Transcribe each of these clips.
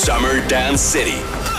Summer Dance City.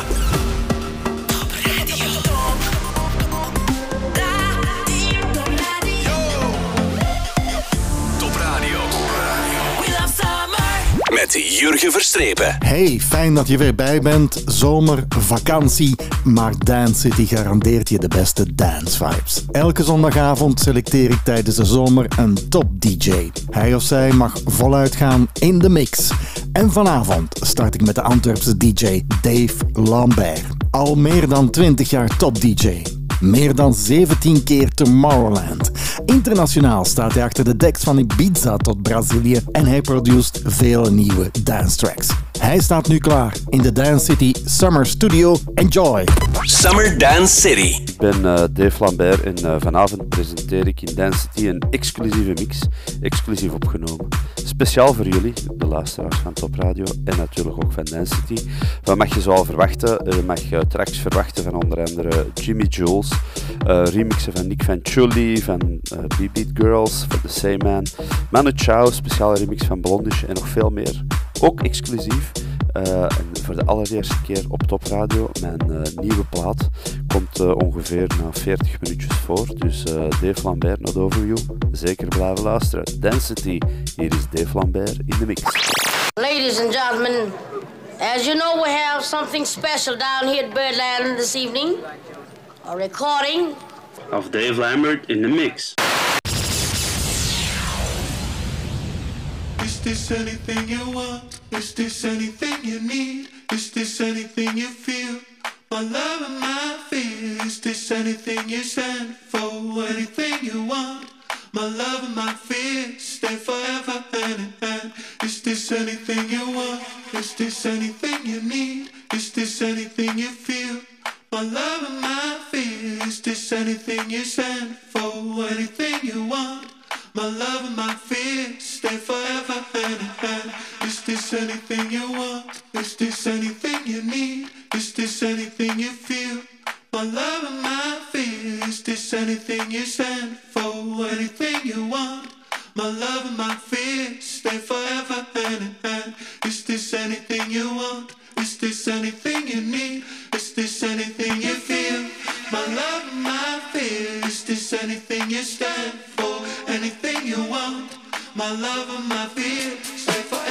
Met Jurgen Verstrepen. Hey, fijn dat je weer bij bent. Zomer, vakantie, maar Dance City garandeert je de beste dance vibes. Elke zondagavond selecteer ik tijdens de zomer een top DJ. Hij of zij mag voluit gaan in de mix. En vanavond start ik met de Antwerpse DJ Dave Lambert. Al meer dan 20 jaar top DJ. Meer dan 17 keer Tomorrowland. Internationaal staat hij achter de decks van Ibiza tot Brazilië en hij produceert vele nieuwe dance tracks. Hij staat nu klaar in de Dance City Summer Studio. Enjoy! Summer Dance City. Ik ben uh, Dave Lambert en uh, vanavond presenteer ik in Dance City een exclusieve mix, exclusief opgenomen. Speciaal voor jullie, de luisteraars van Top Radio en natuurlijk ook van Dance City. Wat mag je zoal verwachten? Je mag uh, tracks verwachten van onder andere Jimmy Jules, remixen van Nick van Chully, van B-Beat Girls, van The Same Man, Manu Chao, speciale remix van Blondish en nog veel meer. Ook exclusief. Uh, en voor de allereerste keer op Top Radio. Mijn uh, nieuwe plaat komt uh, ongeveer na 40 minuutjes voor. Dus Dave Lambert, not over you. Zeker blijven luisteren. Density, hier is Dave Lambert in de mix. Ladies and gentlemen, as you know, we have something special down here at Birdland this evening. A recording of Dave Lambert in the mix. Is this anything you want? Is this anything you need? Is this anything you feel? My love and my fear. Is this anything you stand for? Anything you want? My love and my fear stay forever hand in hand. Is this anything you want? Is this anything you need? Is this anything you feel? My love and my fear. Is this anything you stand for? Anything you want? My love and my fear stay forever hand in hand. Is this anything you want? Is this anything you need? Is this anything you feel? My love and my fear. Is this anything you stand for? Anything you want? My love and my fear stay forever hand in hand. Is this anything you want? Is this anything you need? Is this anything you feel? My love and my fear. Is this anything you stand for? Anything you want? My love and my fear stay forever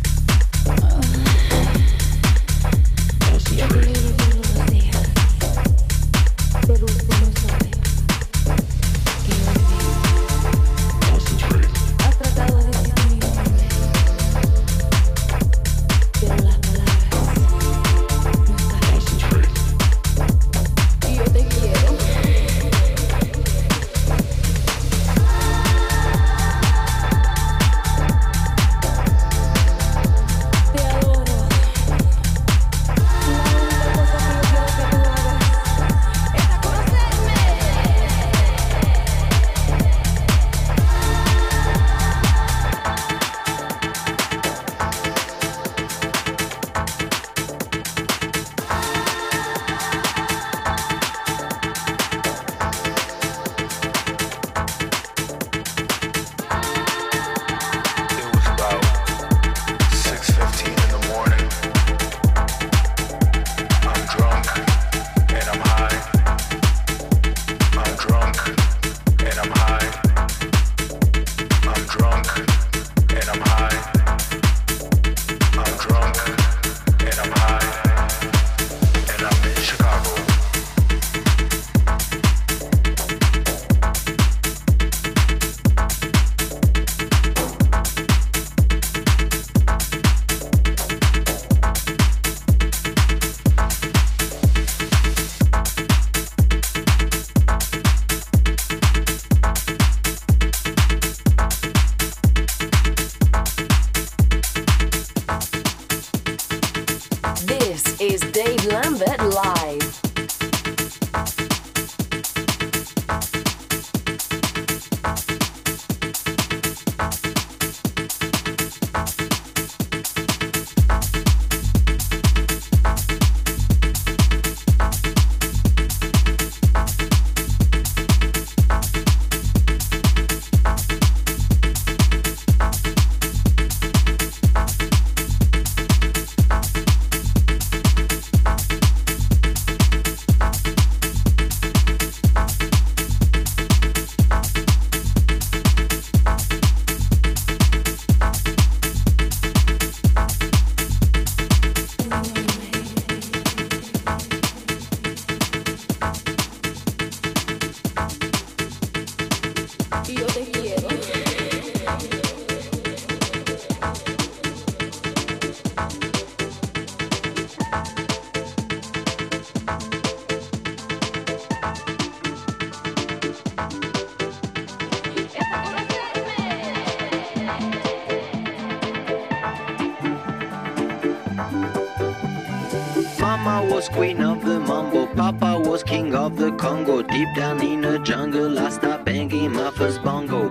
Mama was queen of the mambo, Papa was king of the Congo. Deep down in the jungle, I started banging my first bongo.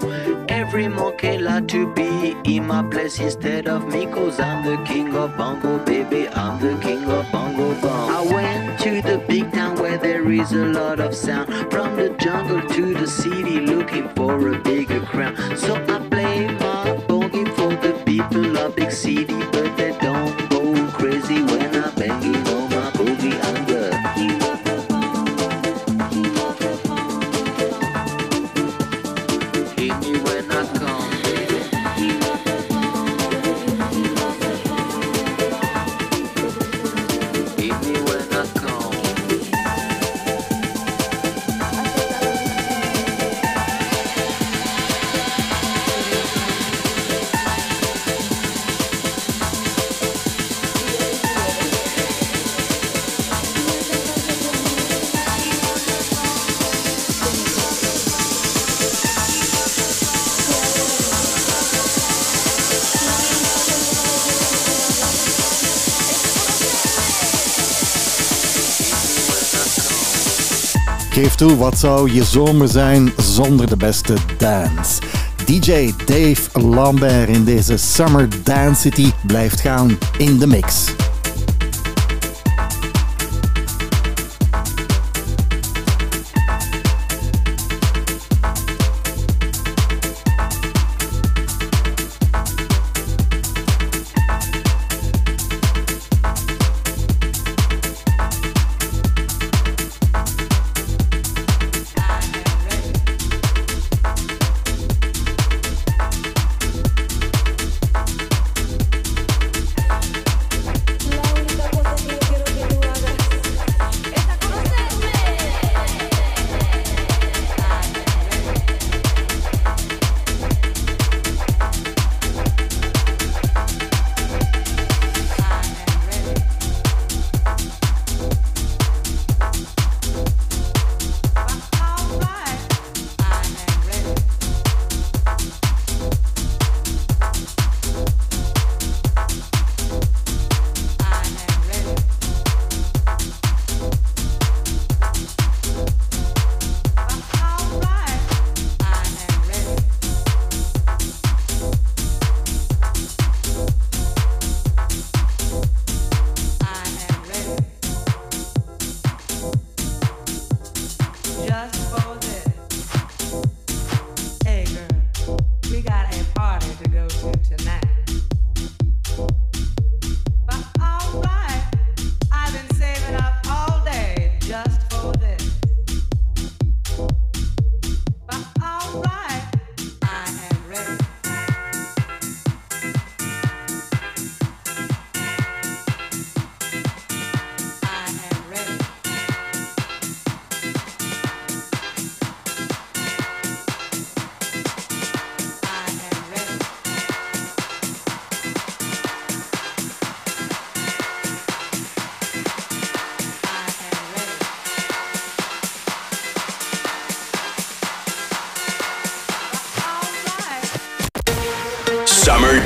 Every monkey like to be in my place instead of me, cause I'm the king of bongo, baby. I'm the king of bongo bong. I went to the big town where there is a lot of sound. From the jungle to the city, looking for a bigger crown. So I play my bongo for the people of big city, wat zou je zomer zijn zonder de beste dance? DJ Dave Lambert in deze Summer Dance City blijft gaan in de mix.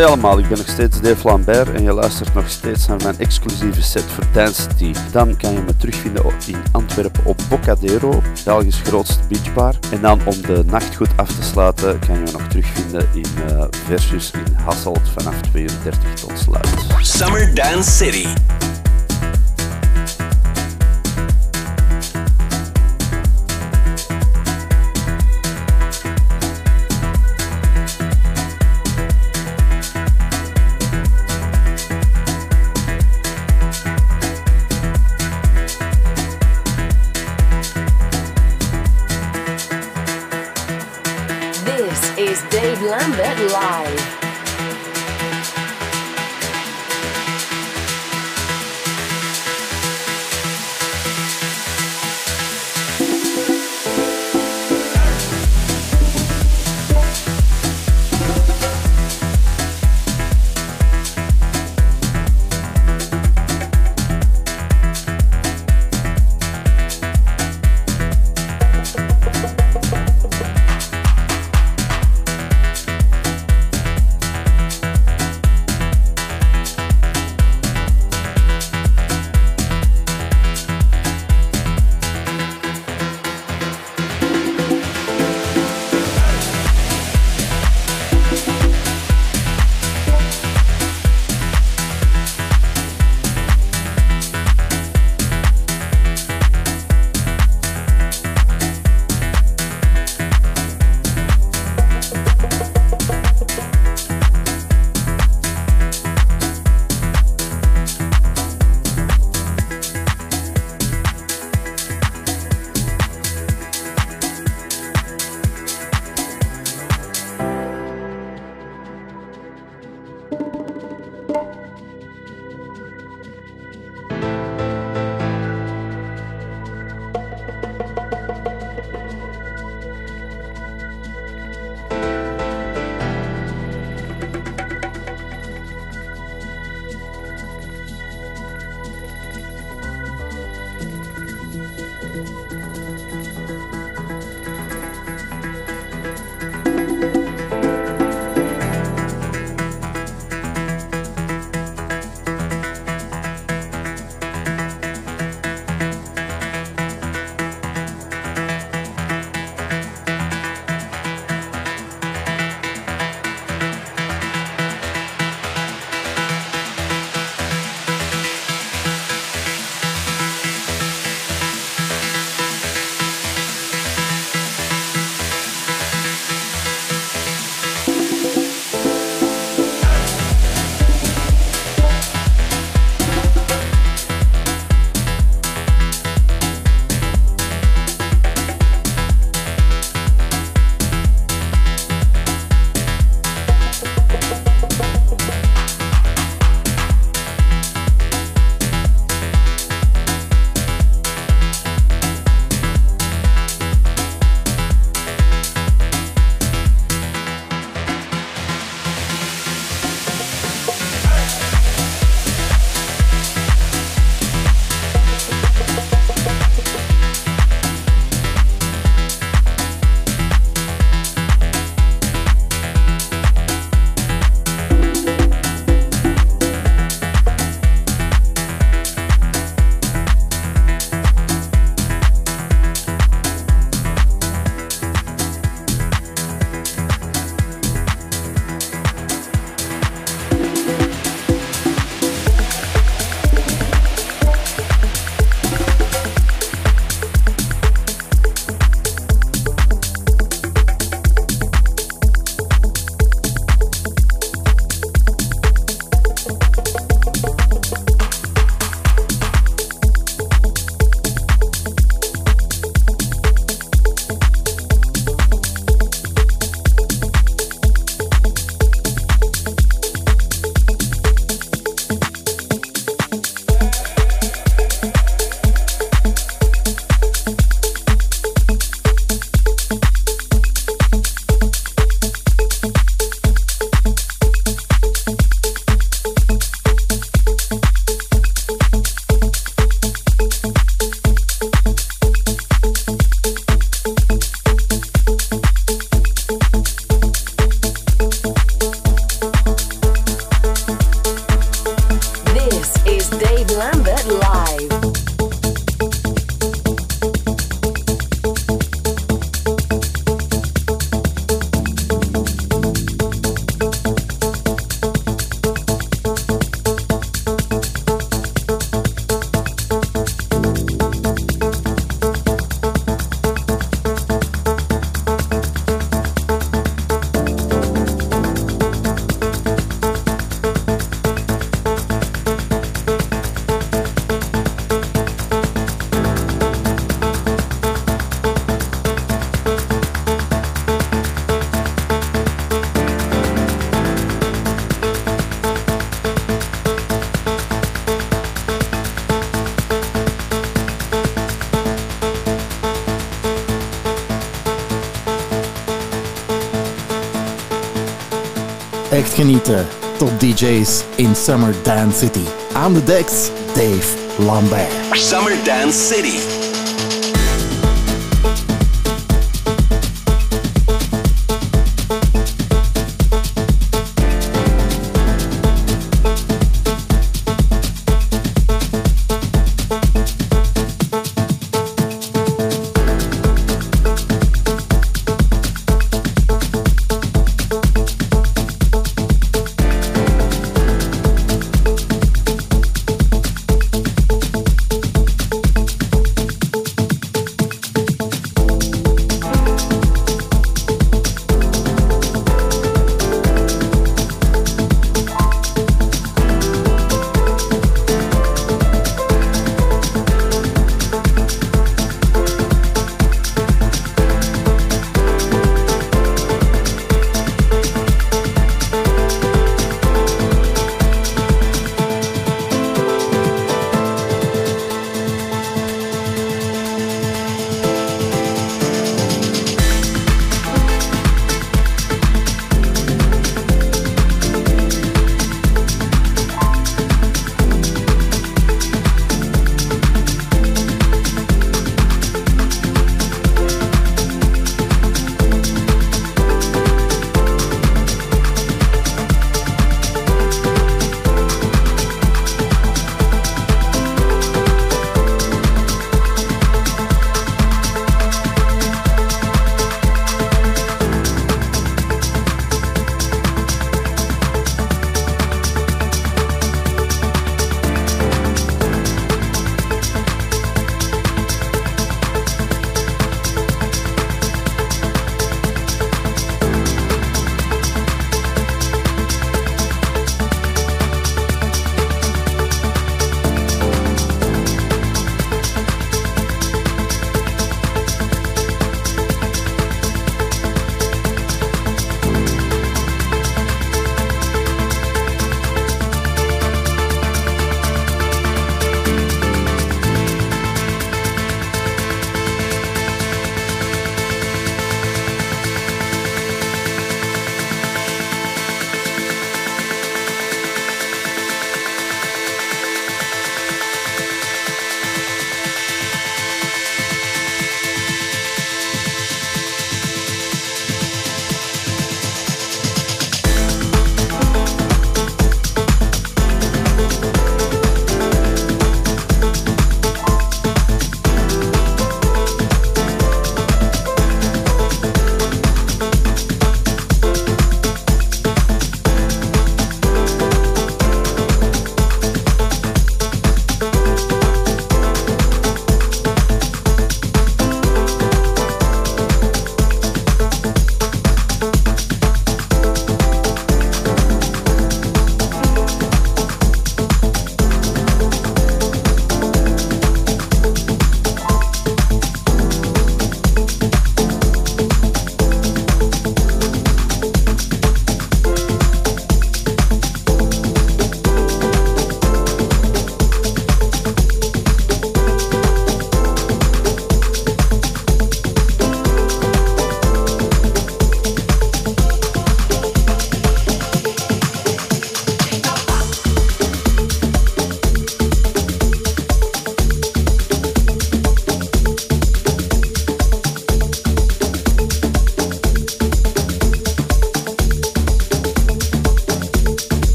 Hey allemaal, ik ben nog steeds Dave Lambert en je luistert nog steeds naar mijn exclusieve set voor Dance City. Dan kan je me terugvinden in Antwerpen op Bocadero, Belgisch grootste beachbar. En dan om de nacht goed af te sluiten kan je me nog terugvinden in uh, Versus in Hasselt vanaf 32 tot sluit. Summer Dance City. Lambert Live. DJ's in Summer Dance City. Aan the decks, Dave Lambert. Summer Dance City.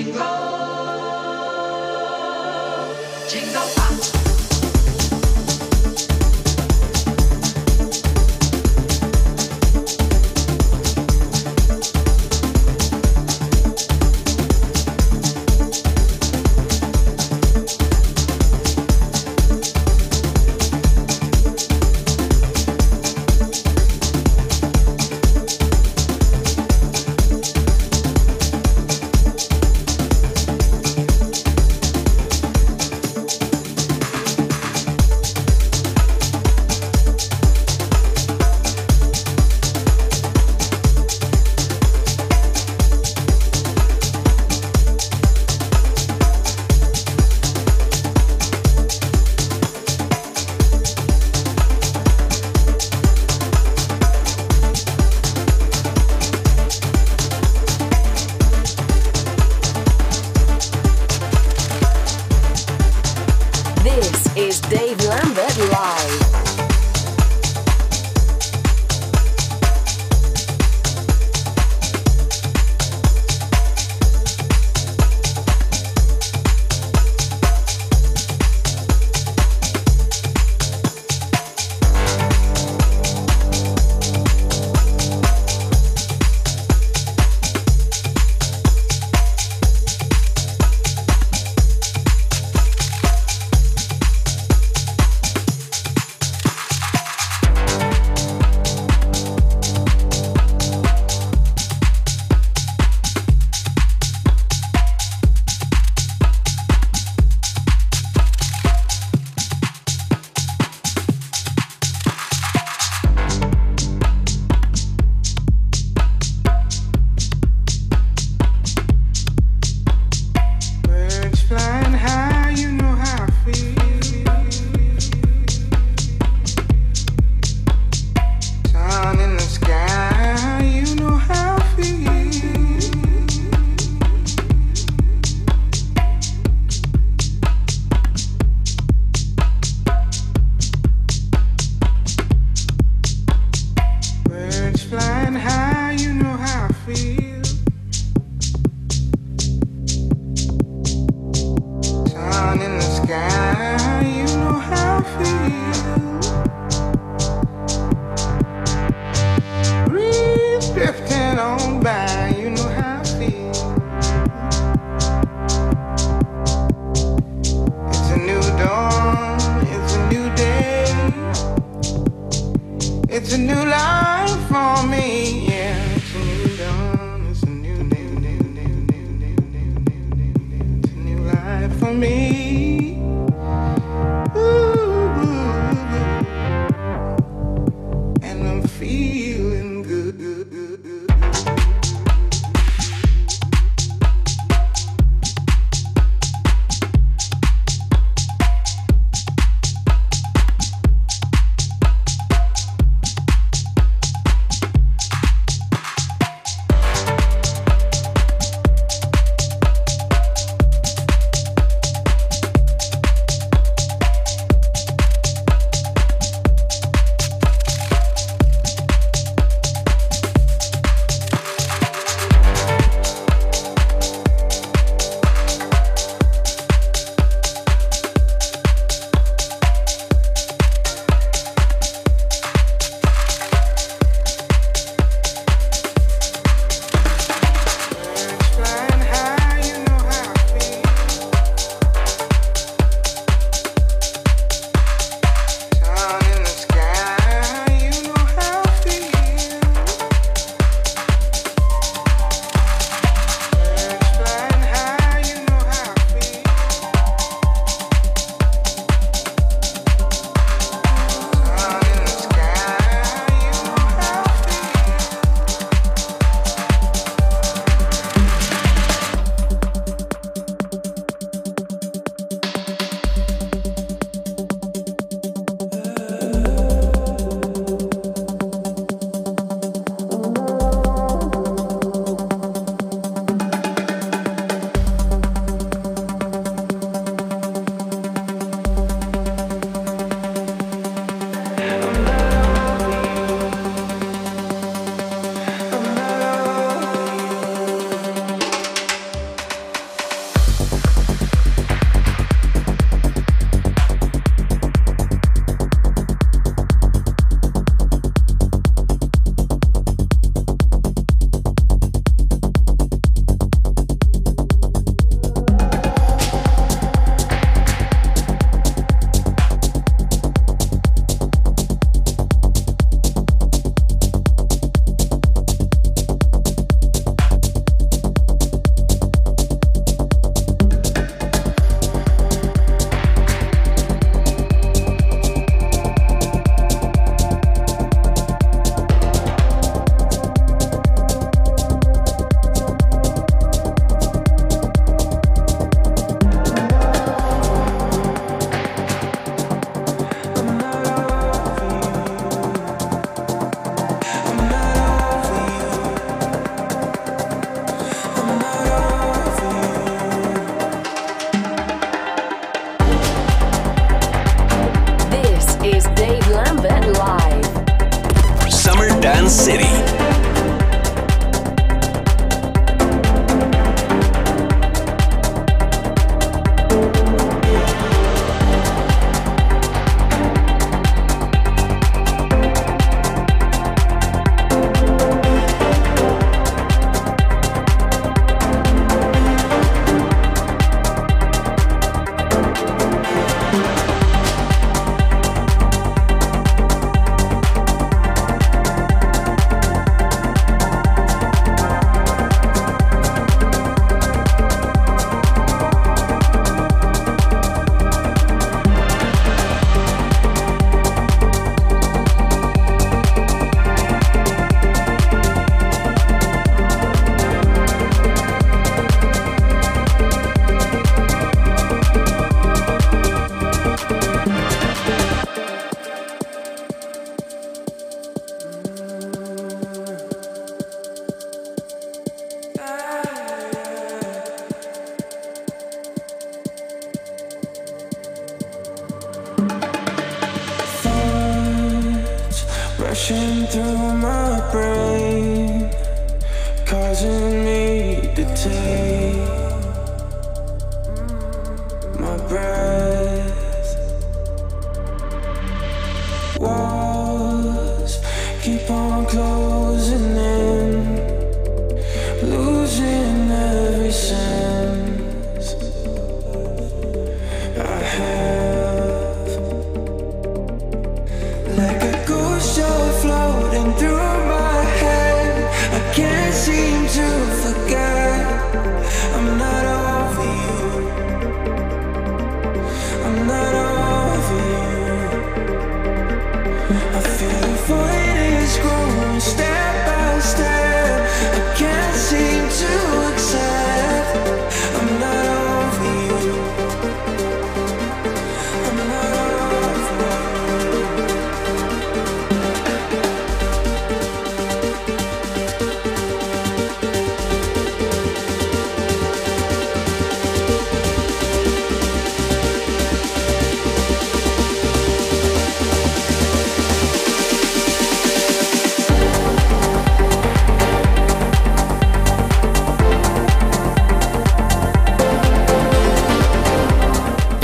Jingle, jingle bell.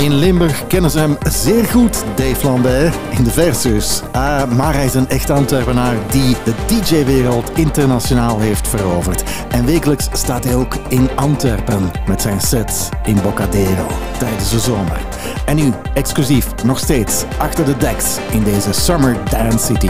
In Limburg kennen ze hem zeer goed, Dave Lambert, in de versus. Ah, maar hij is een echt Antwerpenaar die de DJ-wereld internationaal heeft veroverd. En wekelijks staat hij ook in Antwerpen met zijn sets in Bocadero tijdens de zomer. En nu, exclusief, nog steeds achter de decks in deze Summer Dance City.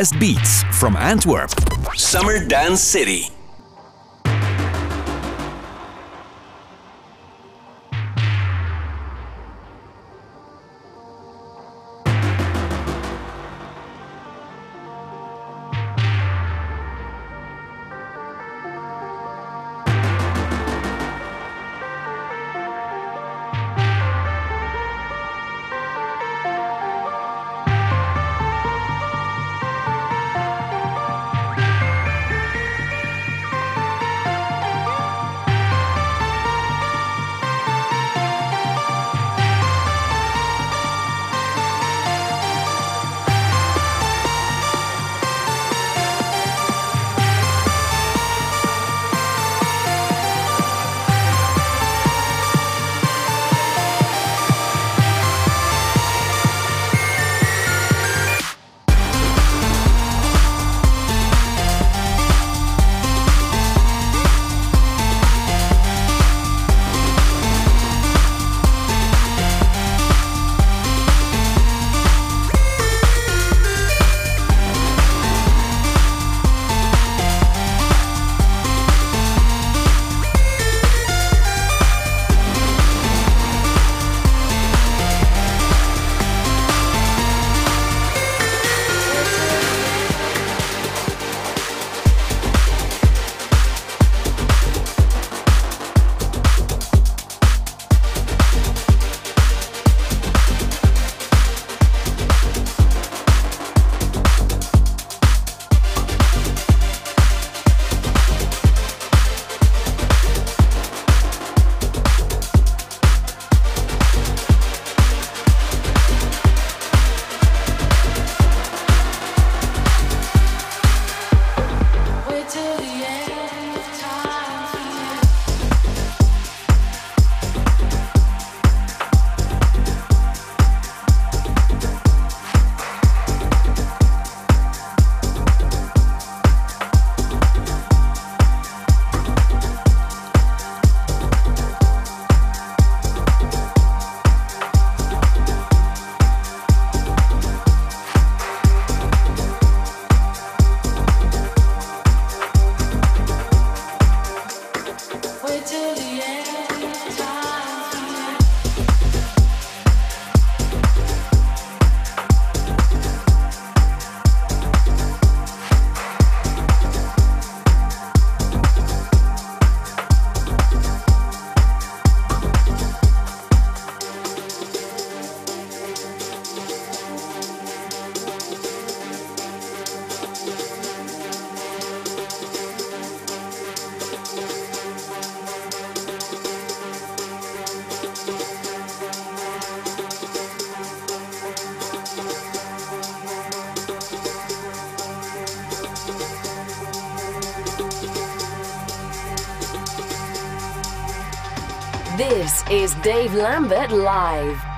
best beats from Antwerp, Summer Dance City. Dave Lambert Live.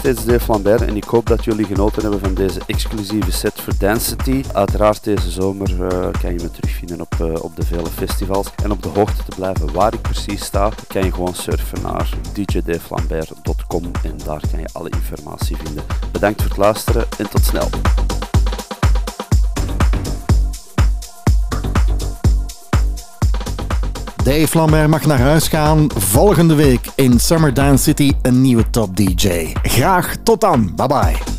Steeds Dave Lambert en ik hoop dat jullie genoten hebben van deze exclusieve set voor Density. Uiteraard deze zomer uh, kan je me terugvinden op, uh, op de vele festivals. En op de hoogte te blijven waar ik precies sta, kan je gewoon surfen naar djdavelambert.com en daar kan je alle informatie vinden. Bedankt voor het luisteren en tot snel. Dave Lambert mag naar huis gaan. Volgende week in Summer Dance City een nieuwe top DJ. Graag tot dan. Bye bye.